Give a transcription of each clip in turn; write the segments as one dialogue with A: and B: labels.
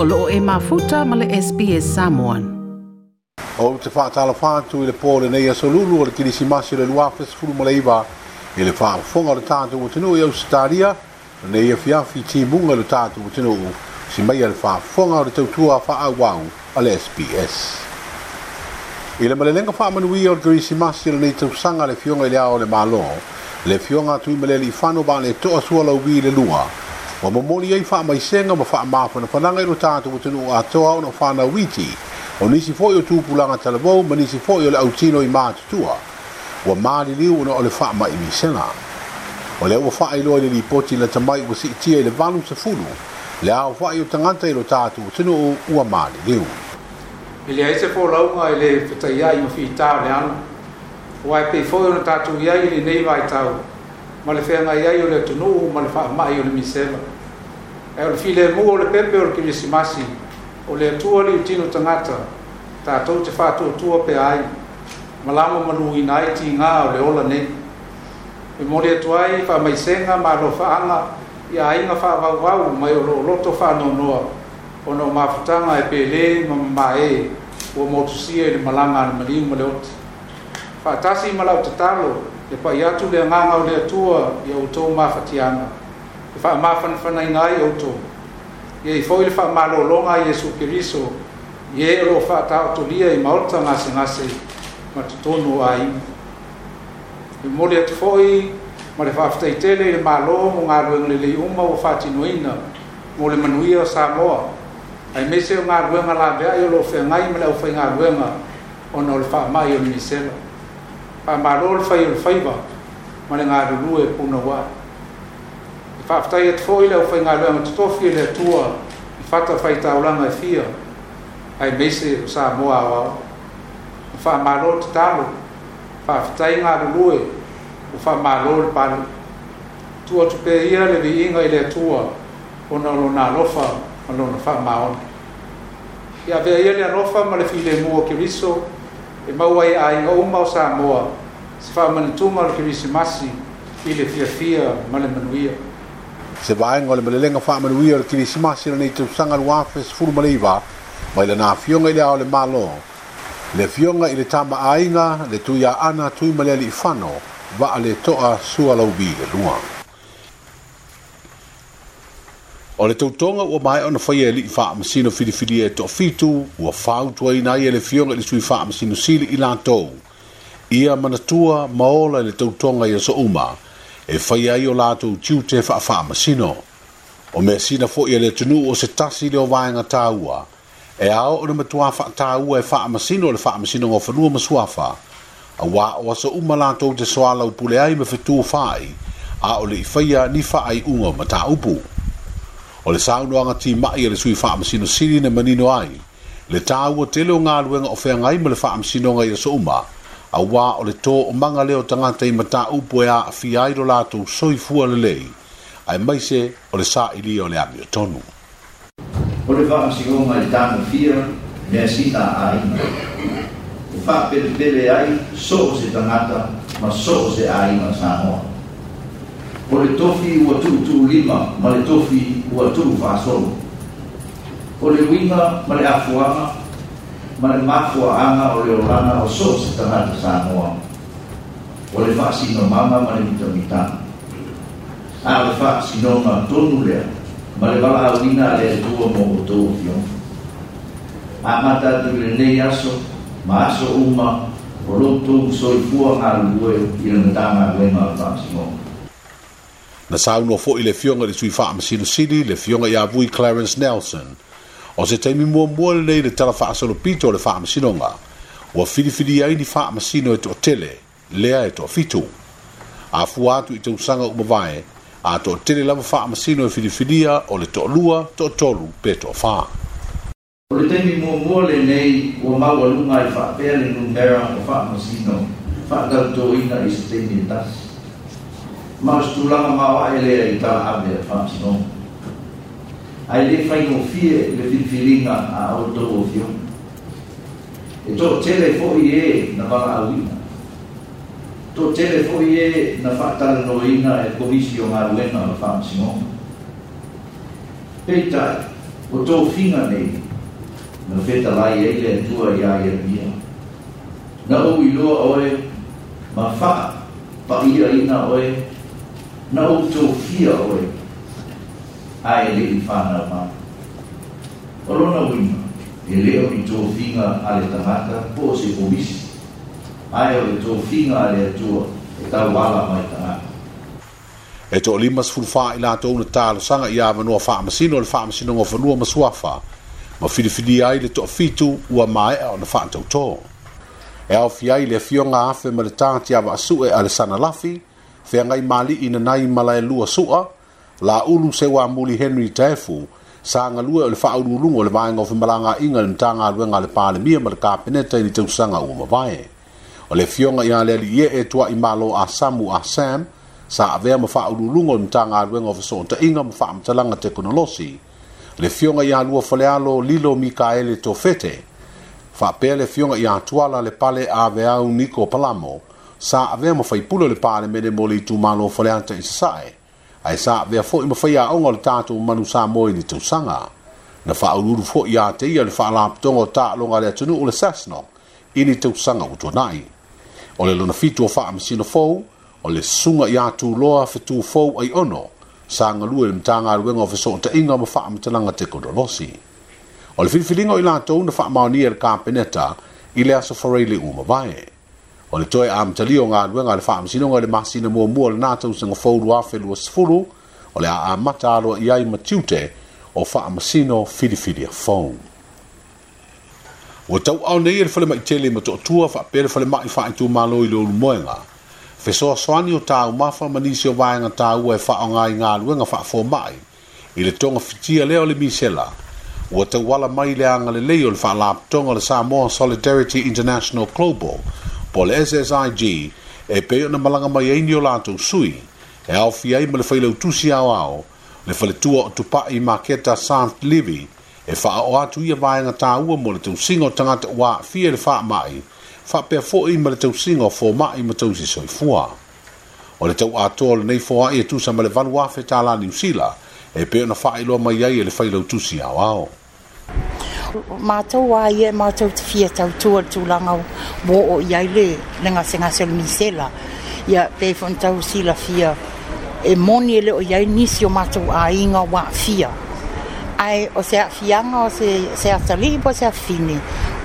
A: o loo e mafuta ma le SPS Samoan. O te whaatala whātu i le pōle nei aso lulu o le kirisi masi le luafes furu ma leiva i le whaafonga o le tātou o tenu i au stāria nei a fiafi ti munga le tātou o tenu si mai a le whaafonga o le tautua a whaau wau a le SPS. I le malelenga whaamanui o le kirisi masi le nei tausanga le fionga i le ao le malo le fionga tui malele i whanobane to asua lau vi le lua le wa momoni ai faa mai senga ma faa maafana fananga ilo a wa tunu atoa ona whana witi o nisi fo yo tūpulanga talabou ma nisi fo yo le autino i mātutua wa maali liu ona ole fa mai mi senga o le ua faa ilo ili lipoti la tamai wa siitia le vanu sa funu le au faa yo tanganta ilo tātu wa tunu ua maali liu Ele aí se for lá uma ele fitaia e uma fitaia, né? Vai pe foi no tatu e aí ele nem vai tal ma le fea ngai ai o le tunuhu ma le mai o le misema. E o le file mu o le pepe o le kimisi masi, o le atua li tangata, ta atou te faa tua tua pe ai, ma lama i nai ti ngā o le ola ne. E mo le atua ai faa maisenga ma lo faa anga, i a inga faa vau vau mai o lo loto faa no noa, o no mafutanga e pele ma ma e, o motusia i le malanga anu malingu le oti. Faa tasi ma lau talo, e pa i atu le nganga o le atua i au tō mawhatiana. E wha mawhan whanai ngai au tō. E i fōi le wha malo longa i Jesu Kiriso, i e ero wha ta o tō lia i maorta ngase ngase ma tu tōnu a i. E mōre atu fōi, ma le wha aftai tele i le malo mō ngā ruang le le uma o wha tino ina, mō le manuia o Samoa. Ai mese o ngā ruanga la bea i o lo whengai ma le au whai ngā ruanga, ona o le wha mai o le misela. Mōre fa ma lo fa yo fa ba ma le ngar lu e pu na wa fa e fa ta yet fo ile fa ngar lu ma to fi le tua fa ta fa ta ola ma fi a ai me se sa mo a wa fa ma lo ta lo fa fa ta ngar lu e fa ma lo pa tua tu pe ia le vi inga ile tua ona lo na lo fa ona fa ma on ia ve ia le lo fa ma le fi le mo ke riso e maua e ai o umau um sa moa se wha mani tūma ala kiri se masi i le fia fia male manuia.
B: Se wae ngole male lenga wha manuia ala kiri se masi nei tu sanga luafe se furu male iwa mai le nā fionga i le ao le malo. Le fionga i le tama ainga le tuia ana tui male ali i whano va ale toa sua lau bi le luanga o le tautonga ua mai ona faia e lii faamasino filifilia e toʻafitu ua fautuaina ai e le fioga i le sui faamasino sili i latou ia manatua ma ola i le tautonga ia so uma e faia ai o latou tiu te faafaamasino o mea sina foʻi e le tunuu o se tasi leo vaega tāua e ao ona matuā faataua e faamasino o le faamasinogofanua ma suafa auā o aso uma latou te soalaupule ai ma fetū fa ai a o leʻi faia ni faaiʻuga o mataupu o le saunoaga timaʻi e le sui faamasinosili na manino ai le tāua tele o galuega o feagai ma le faamasinoga i aso uma auā o le tō o lea o tagata i mataupu e aafia ai lo latou soifua lelei ae maise o le saʻilia o le ami o tonu o le faamasinoga i le tamafia mea sitaaina o
C: faapelepele ai so o se tagata ma so o se aiga samoa oleh tofi ua tu lima, oleh tofi ua tulufasolo oleh le oleh ma oleh afuaga anga, oleh mafuaaga o setengah olaga o so se tagata oleh o le faasinamaga ma le mitamitaga a o le dua tonu lea amata atu i lenei aso ma aso uma o loutou soifua galulue i le matagaluega o le faasinoga
B: na fo foʻi le fioga i le tuifaa masilisili le fioga iā vui clarence nelson o se taimi muamua lelei le talafaasalopito o le faamasinoga ua filifili ai ni faamasino e toʻatele lea e toʻafitu afua atu i tausaga uma vae a toʻatele lava faamasino e filifilia
C: o
B: le toʻalua toʻatolu pe toʻafā
C: o le taimi muamua lenei ua maualuga fa faapea le numera o faamasino faagautoina i se taimi e tasi mas masutulaga maoa e lea i talaame faasinoga ae lē faigofie le filifiliga a outou ofioga e toʻatele foʻi ē na valaauina toʻatele foʻi ē na faatalanoina e komisi o galuega o le faamasinoga peitaʻi o tofiga nei na fetalai ai le ia iā iamia na ou lo oe ma fa faa paʻiaina oe na outou fia oe ae leʻi fanaumau o lona uina e lē o le tofiga a le tagata po o se komisi ae o le finga a le atua e tauala mai tagata e
B: toʻalima sefulufa i latou na talosaga iā manoa faamasino o le faamasinoga fanua ma suafa ma filifilia ai le toʻafitu ua maeʻa ona faatautō e aofia ai le afioga afe ma le tā tiava'asu'e a le sanalafi feagai mali'i nanai ma lae lua su'a laulu se ua muli henry taefu sagalue o le fa'aululuga o le vaega o femalagaiga le matagaluega a le palemia ma le kapeneta i le tausaga ua mavae o le fioga iā le ali'ie e tua'i malo a samu a sam sa avea ma fa'aululuga o le matagaluega o fesootaʻiga ma fa'amatalaga tekonolosi le fioga iā lua falealo lilo mikaele tofete faapea le fioga iā tuala le pale aveau niko palamo sa avea mafai pule o le palemele mo le itumalofa le ata i sasaʻe ae sa avea foʻi mafai aʻoga o le tatou manusā moe i le tausaga na faaululu foʻi iā te ia le faalapotoga o taaloga a le atunuu o le sasnog i ni tausaga utuanaʻi o le lona fitu o faamasino fou o le susuga iā tuloa fetū fou ai ono sagalue le matagaluega o fesootaʻiga ma faamatalaga tekodolosi o le filifiliga o i latou na faamaonia i le kapeneta i le aso farai le uma vae o le toe a mtali o ngā duenga le wha amsino ngā le maasina mua mua le nātou sa ngafouru afe lua sifuru o le a a mata aloa iai matiute o wha amsino filifili a fōn. O tau au nei le whale mai tele ma toa tua wha pere whale mai wha i tū malo i lōru moenga. Feso a swani o tāu mawha manisi o vāenga tāu e wha o ngā i ngā duenga wha fō mai i le tonga fitia leo le misela. Ua tau wala mai le anga le leo le wha laptonga le Samoa Solidarity International Global po le SSIG e peo na malanga mai eini o lato sui e au fiai ma le fai leo tusi au au le fai le tua o tupa i maketa Sant Livi e faa o atu ia vai ngā tā ua mo le tau singo tangata ua fia le faa mai faa pia fo i ma le tau singo fo mai ma tau si soi fua o le tau atoa le nei foa i e tusa ma le valu afe tā la ni usila e peo na faa ilo mai ai e le fai leo tusi au au
D: mātou wā ia e, mātou te fia tau tua tū langa wō o iai le lenga se ngā selu misela ia pēwhon tau si la fia e moni ele o iai nisi o mātou a inga wā fia ai o se afianga o se se atali po se afini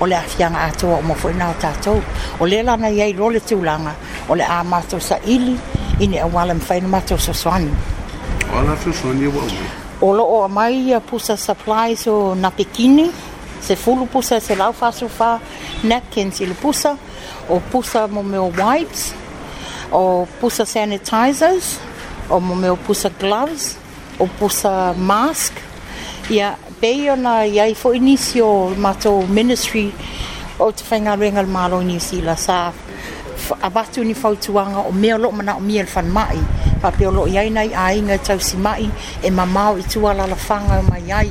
D: o le afianga ato o mo foina o tato o le lana ia i role tū langa o le a mātou sa ili ine a wālem whaina mātou sa swani o la tū swani e wā o lo o mai ia pusa supplies o na pekini se fulu pusa se lau fasu fa napkins ilu pusa o pusa mo meo wipes o pusa sanitizers o mo meo pusa gloves o pusa mask ia pei ona ia i fo inisio o mato ministry o te whainga ringa le malo ni sila sa abatu ni fautuanga o mea lo mana o mea le whan mai pa peo lo iai nei a inga tau si mai e mamau i tua la whanga o mai iai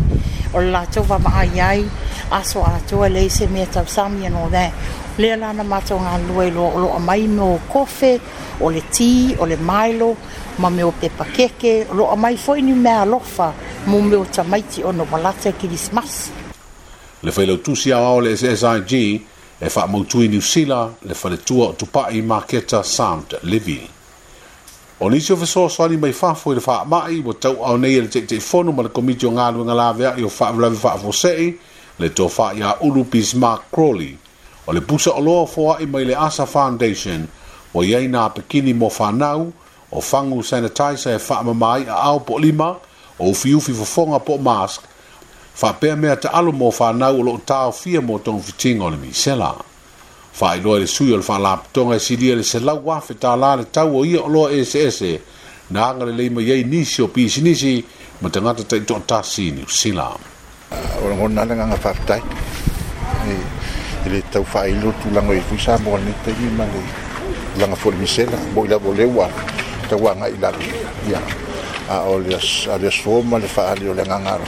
D: o la tova ma iai aso atua lei se mea tausami and all that. Lea lana mato ngā lua i loa o loa mai me o kofe, o le tī, o le mailo, ma me o te pakeke, o loa mai foi ni mea alofa, mo me o tamaiti o no malate kirismas.
B: Le whaile utusi a o le SSIG, e wha mautui ni usila le whale tua o tupai maketa Sound Livi. O nisi o fesoa swani mai whafo i le wha mai, wa tau au nei e le teitei fono ma le komiti o ngā lua ngā lawea i o wha vlawe wha le tofa ya ulu Bismarck Crowley o le pusa o loa foa i mai le Asa Foundation o iei nā pekini mo whanau o whangu sanitizer e whaama mai a au po lima o ufi ufi fofonga po mask whapea mea te alo mo whanau o loo tau fia mo tong fitinga o le misela whai loa le sui o le whanlap tonga e siria e le selau wafe tā la le tau o ia o loa SS nā angale leima iei nisi o pisi nisi ma te ngata te ito tasi ni usilam.
E: Orang ona langa nga whaftai. Ele tau whailo tu lango i fui sa moa ni te ni mangi. Langa fori misela, mo ila vole ua. Tau wanga i lalu. Ia. A o leas, a leas foma le whaali o le ngangaro.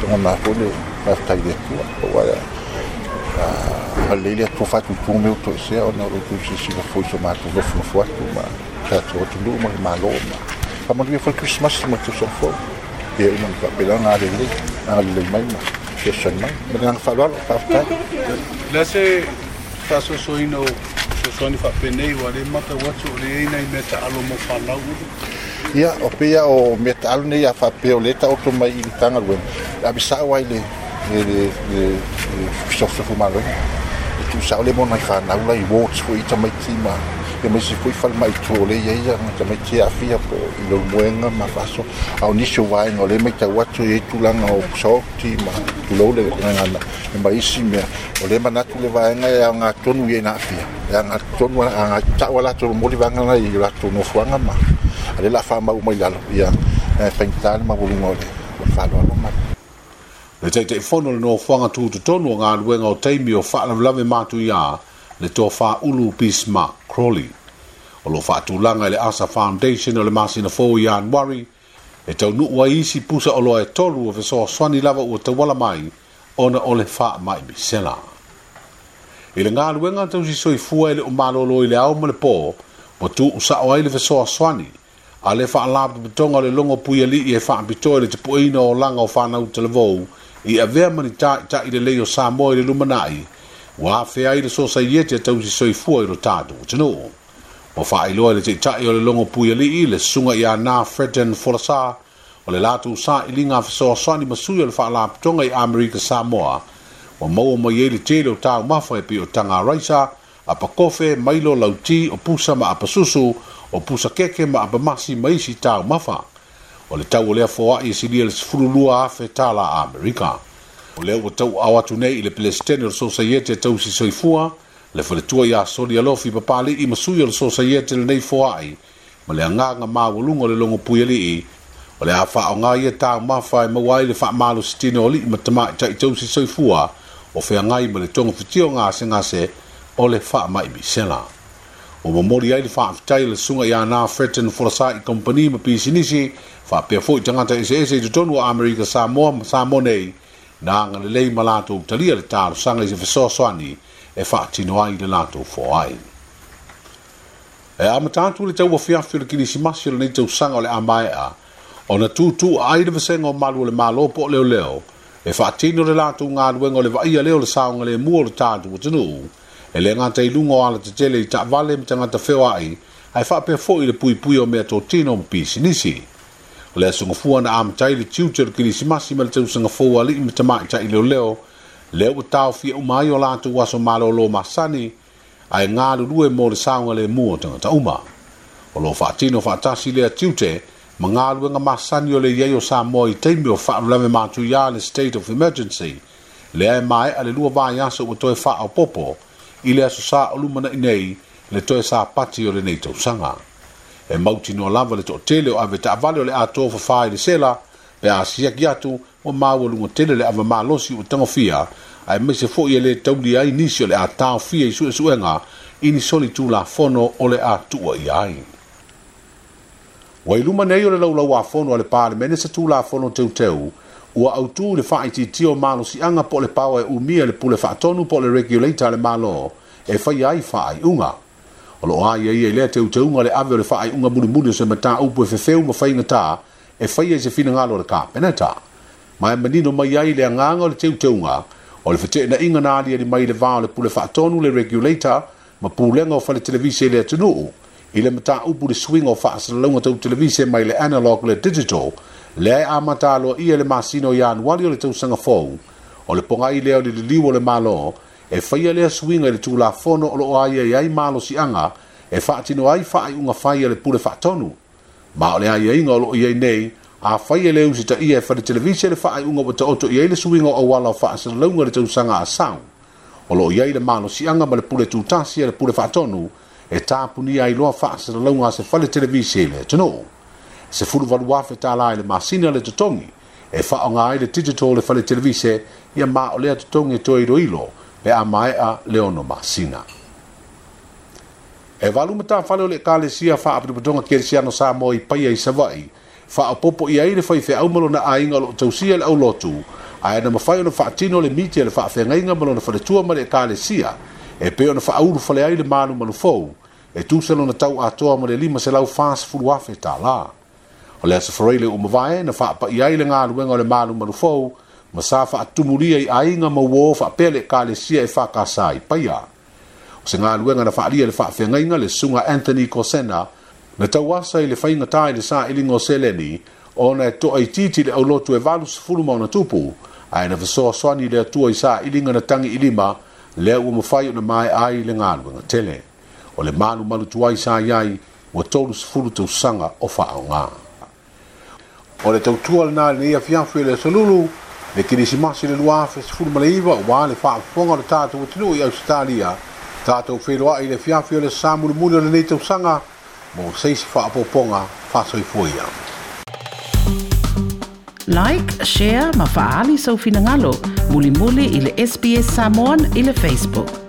E: Tonga nga fole, whaftai le tua. O wala. A leile atu whatutu meu to se o na rotu se sila fui so mātu lofu lofu atu ma. Tātu o tu luma i mā loma. Kamarui Christmas, mas tu só foi. ke un papelón a de gris a la de mai ma que son mai me dan falar pa
F: pa la se paso soy no so son fa pene y vale mata watch o rei na meta alo mo falau ya
E: o pe ya o meta alo ne ya fa pe o leta o mai in tanga wen a bi sa wa ile de de de so so fumalo tu sa le mo na fa na la i watch fo ita mai tima ya me se foi falma i tole ya ya no te me che afia po i lo buenga ma faso a un iso vai no le me ta watu e tu lan o sorti ma e tu lo le nga na e ma isi me o le mana tu le vai nga ya nga tonu ye na afia ya e nga tonu a nga ta wala tu lo moli vanga na i la tu no fuanga ma a le la fama u mai lalo ya e pentan ma volu no le o falo alo ma le te te fono le no fuanga tu tu tonu
B: nga aluenga o teimi o fa'alavlami matu ya ya le tofa ulu pisma Crowley. O lo fatulanga le Asa Foundation o le masina fo yan wari e tau nu wa isi pusa o lo e tolu o feso swani lava o te wala mai ona o le fa mai mi sela. I le ngā luenga tau si soi fua ele o malo lo i le au mele po mo tu usa o aile feso swani a le fa alab de betonga le longo puia li i e fa ambito ele te puina o langa o fa na utelevou i a vea manita i ta i le leo sa mo i le lumanai wa fe ai le sosa ye te tau si soi fua i ro tātu o tino. Wa wha ai loa le te tae o le longo pui ali i le sunga i a nā Fredden Folasa o le lātu sa i linga fa soa soani masui o le wha la i Amerika Samoa wa maua mai e le te leo tāu mawha e pi o tanga raisa a pa kofe mailo lauti o pusa ma a pasusu o pusa keke ma a pamasi maisi tāu mawha o le tau o lea fōa i sili e le sifuru lua a fe tāla Amerika. Amerika o lea ua tau au nei i le pelesitene e o le sosaiete e tau sisoifua le faletua iā soli alofi papali'i ma sui o le sosaiete lenei foa'i ma le agaga maualuga o le logopui ali'i o le nga fa'aaogā ia taumafa e maua ai le fa'amalositine o li'i ma tamā ita'i tau sisoifua o feagai ma le togafitia o gasegase o le fa'amaʻimisela ua momoli ai le fa'afitai le suga iā na fretan folasai kompani ma pisinisi fa'apea fo'i tagata eseese i totonu o amerika samoa Samoa nei na anga le lei ma lātou talia le tālo sanga i se fesoswani e whaatino ai le lātou fō ai. E a matātou le tau wafiafio le kini simasio le nei tau sanga o le amae a, o na tūtū a aida vasenga o malu o le mālopo o leo leo, e whaatino le lātou ngā duenga o le vaia leo le saunga le mua le tātou o tanu, e le ngā tei lungo ala te tele i ta vale mta ngā ta whewa ai, ai whaapea fōi le pui pui o mea tō tino mpisi nisi. Nisi. le asunga fua na am tai le tiu tiu kiri simasi ma le tiu sanga fua li ima tama i tai leo leo le u tau fia umai o lantu waso malo lo masani a e ngalu lue mo le saunga le mua tanga ta uma o lo fatino fatasi le tiu te ma ngalu nga masani o le yeyo sa mo i teimi o fatu lame matu ya le state of emergency le ae mai a le lua vai aso u toi fa au popo i le aso sa olumana inei le toi sa pati o le nei tau sanga e mauti no lava le totele o ave taavale o le ato fafā i le sela pe a siaki atu ua maua lugatele le avamalosi ua tagofia ae maise foʻi e lē tauli ai nisi o le a taofia i suʻesuʻega i nisoli tulafono o le a tuuaʻia ai ua i luma nei o le laulau afono a le palemene sa tulafono teuteu ua autū le faaitiitio malosiaga po o le pao e umia le pule faatonu po o le regulator le malo e faia ai faaaiʻuga o lo ai ai le te te unga le ave le fa e e ai unga muli muli se mata u po fe feu ma fa inga ta e fa ia se fina nga lo le ka pena ta ma e menino mai ai le nga nga le te te unga o le fete na inga na ali le mai le va le pule fa tonu le regulator ma pule nga o fa le televisi le tunu u i le mata u po le swing o fa se le longa tau televisi mai le analog le digital le ai a mata lo ia le masino ia anuali o le tau sanga fau o le pongai leo le liliu o le malo o le pongai leo le liliu o le malo e faia le swinga le tula fono o lo ai ai ai malo si anga e fa tino ai fa ai unga faia le pule fa tonu ma ole ai ai ngolo ye nei a faia le usi ta ia fa e le televisia le fa ai unga bata oto ia le swinga o wala fa sa longa le tu sanga asau o lo ia le malo si anga ma le pule tu tasi le pule fa tonu e tapu ni ai lo fa sa longa se fa le televisia le tono se fulu valu afe ta la le masina le totongi e fa ngai le digital le fa le televisia ia ma ole atongi e to ilo ilo pe a mai a leono masina. E valu mata fale le kale sia fa apri putonga kere sia no sa mo i ai i savai, fa a popo i aire fai fe au malo na ainga lo tau sia le au lotu, a e na mawhai ona fa tino le miti le fa a fenga inga malo na fale tua ma le kale e sia, e pe ona fa auru le ai le malu fau, e tu se lona tau atoa mo le lima se lau fas furu afe ta la. O le asa farei le umavae na fa apa i aile ngā luenga le manu malu fo ma sa fa atumuria i ainga ma wo fa pele ka le sia e fa ka sai pa ya o se nga lue nga na fa alia le fa fe nga inga le sunga Anthony Kosena na tau asa i le fa inga tai le sa ili ngo seleni o na to ai titi le au lotu e valu sa fulu mauna tupu a e na fa soa soani le atua i sa ili nga na tangi ilima le au ma fai na mai ai le nga lue nga tele o le malu malu tuai sa iai wa tolu sa fulu tau sanga o fa au nga o le tau tuol na le nia fiafu e le salulu le kilisimasi le lua fesifulu ma le iva uā le faafofoga o le tatou atinuu i ausitalia tatou feiloaʻi i le fiafi o le sasamulimuli o lenei tausaga mo seisi faapoopoga faasoifoia like share ma faaali soufinagalo mulimuli i le sps samon i le facebook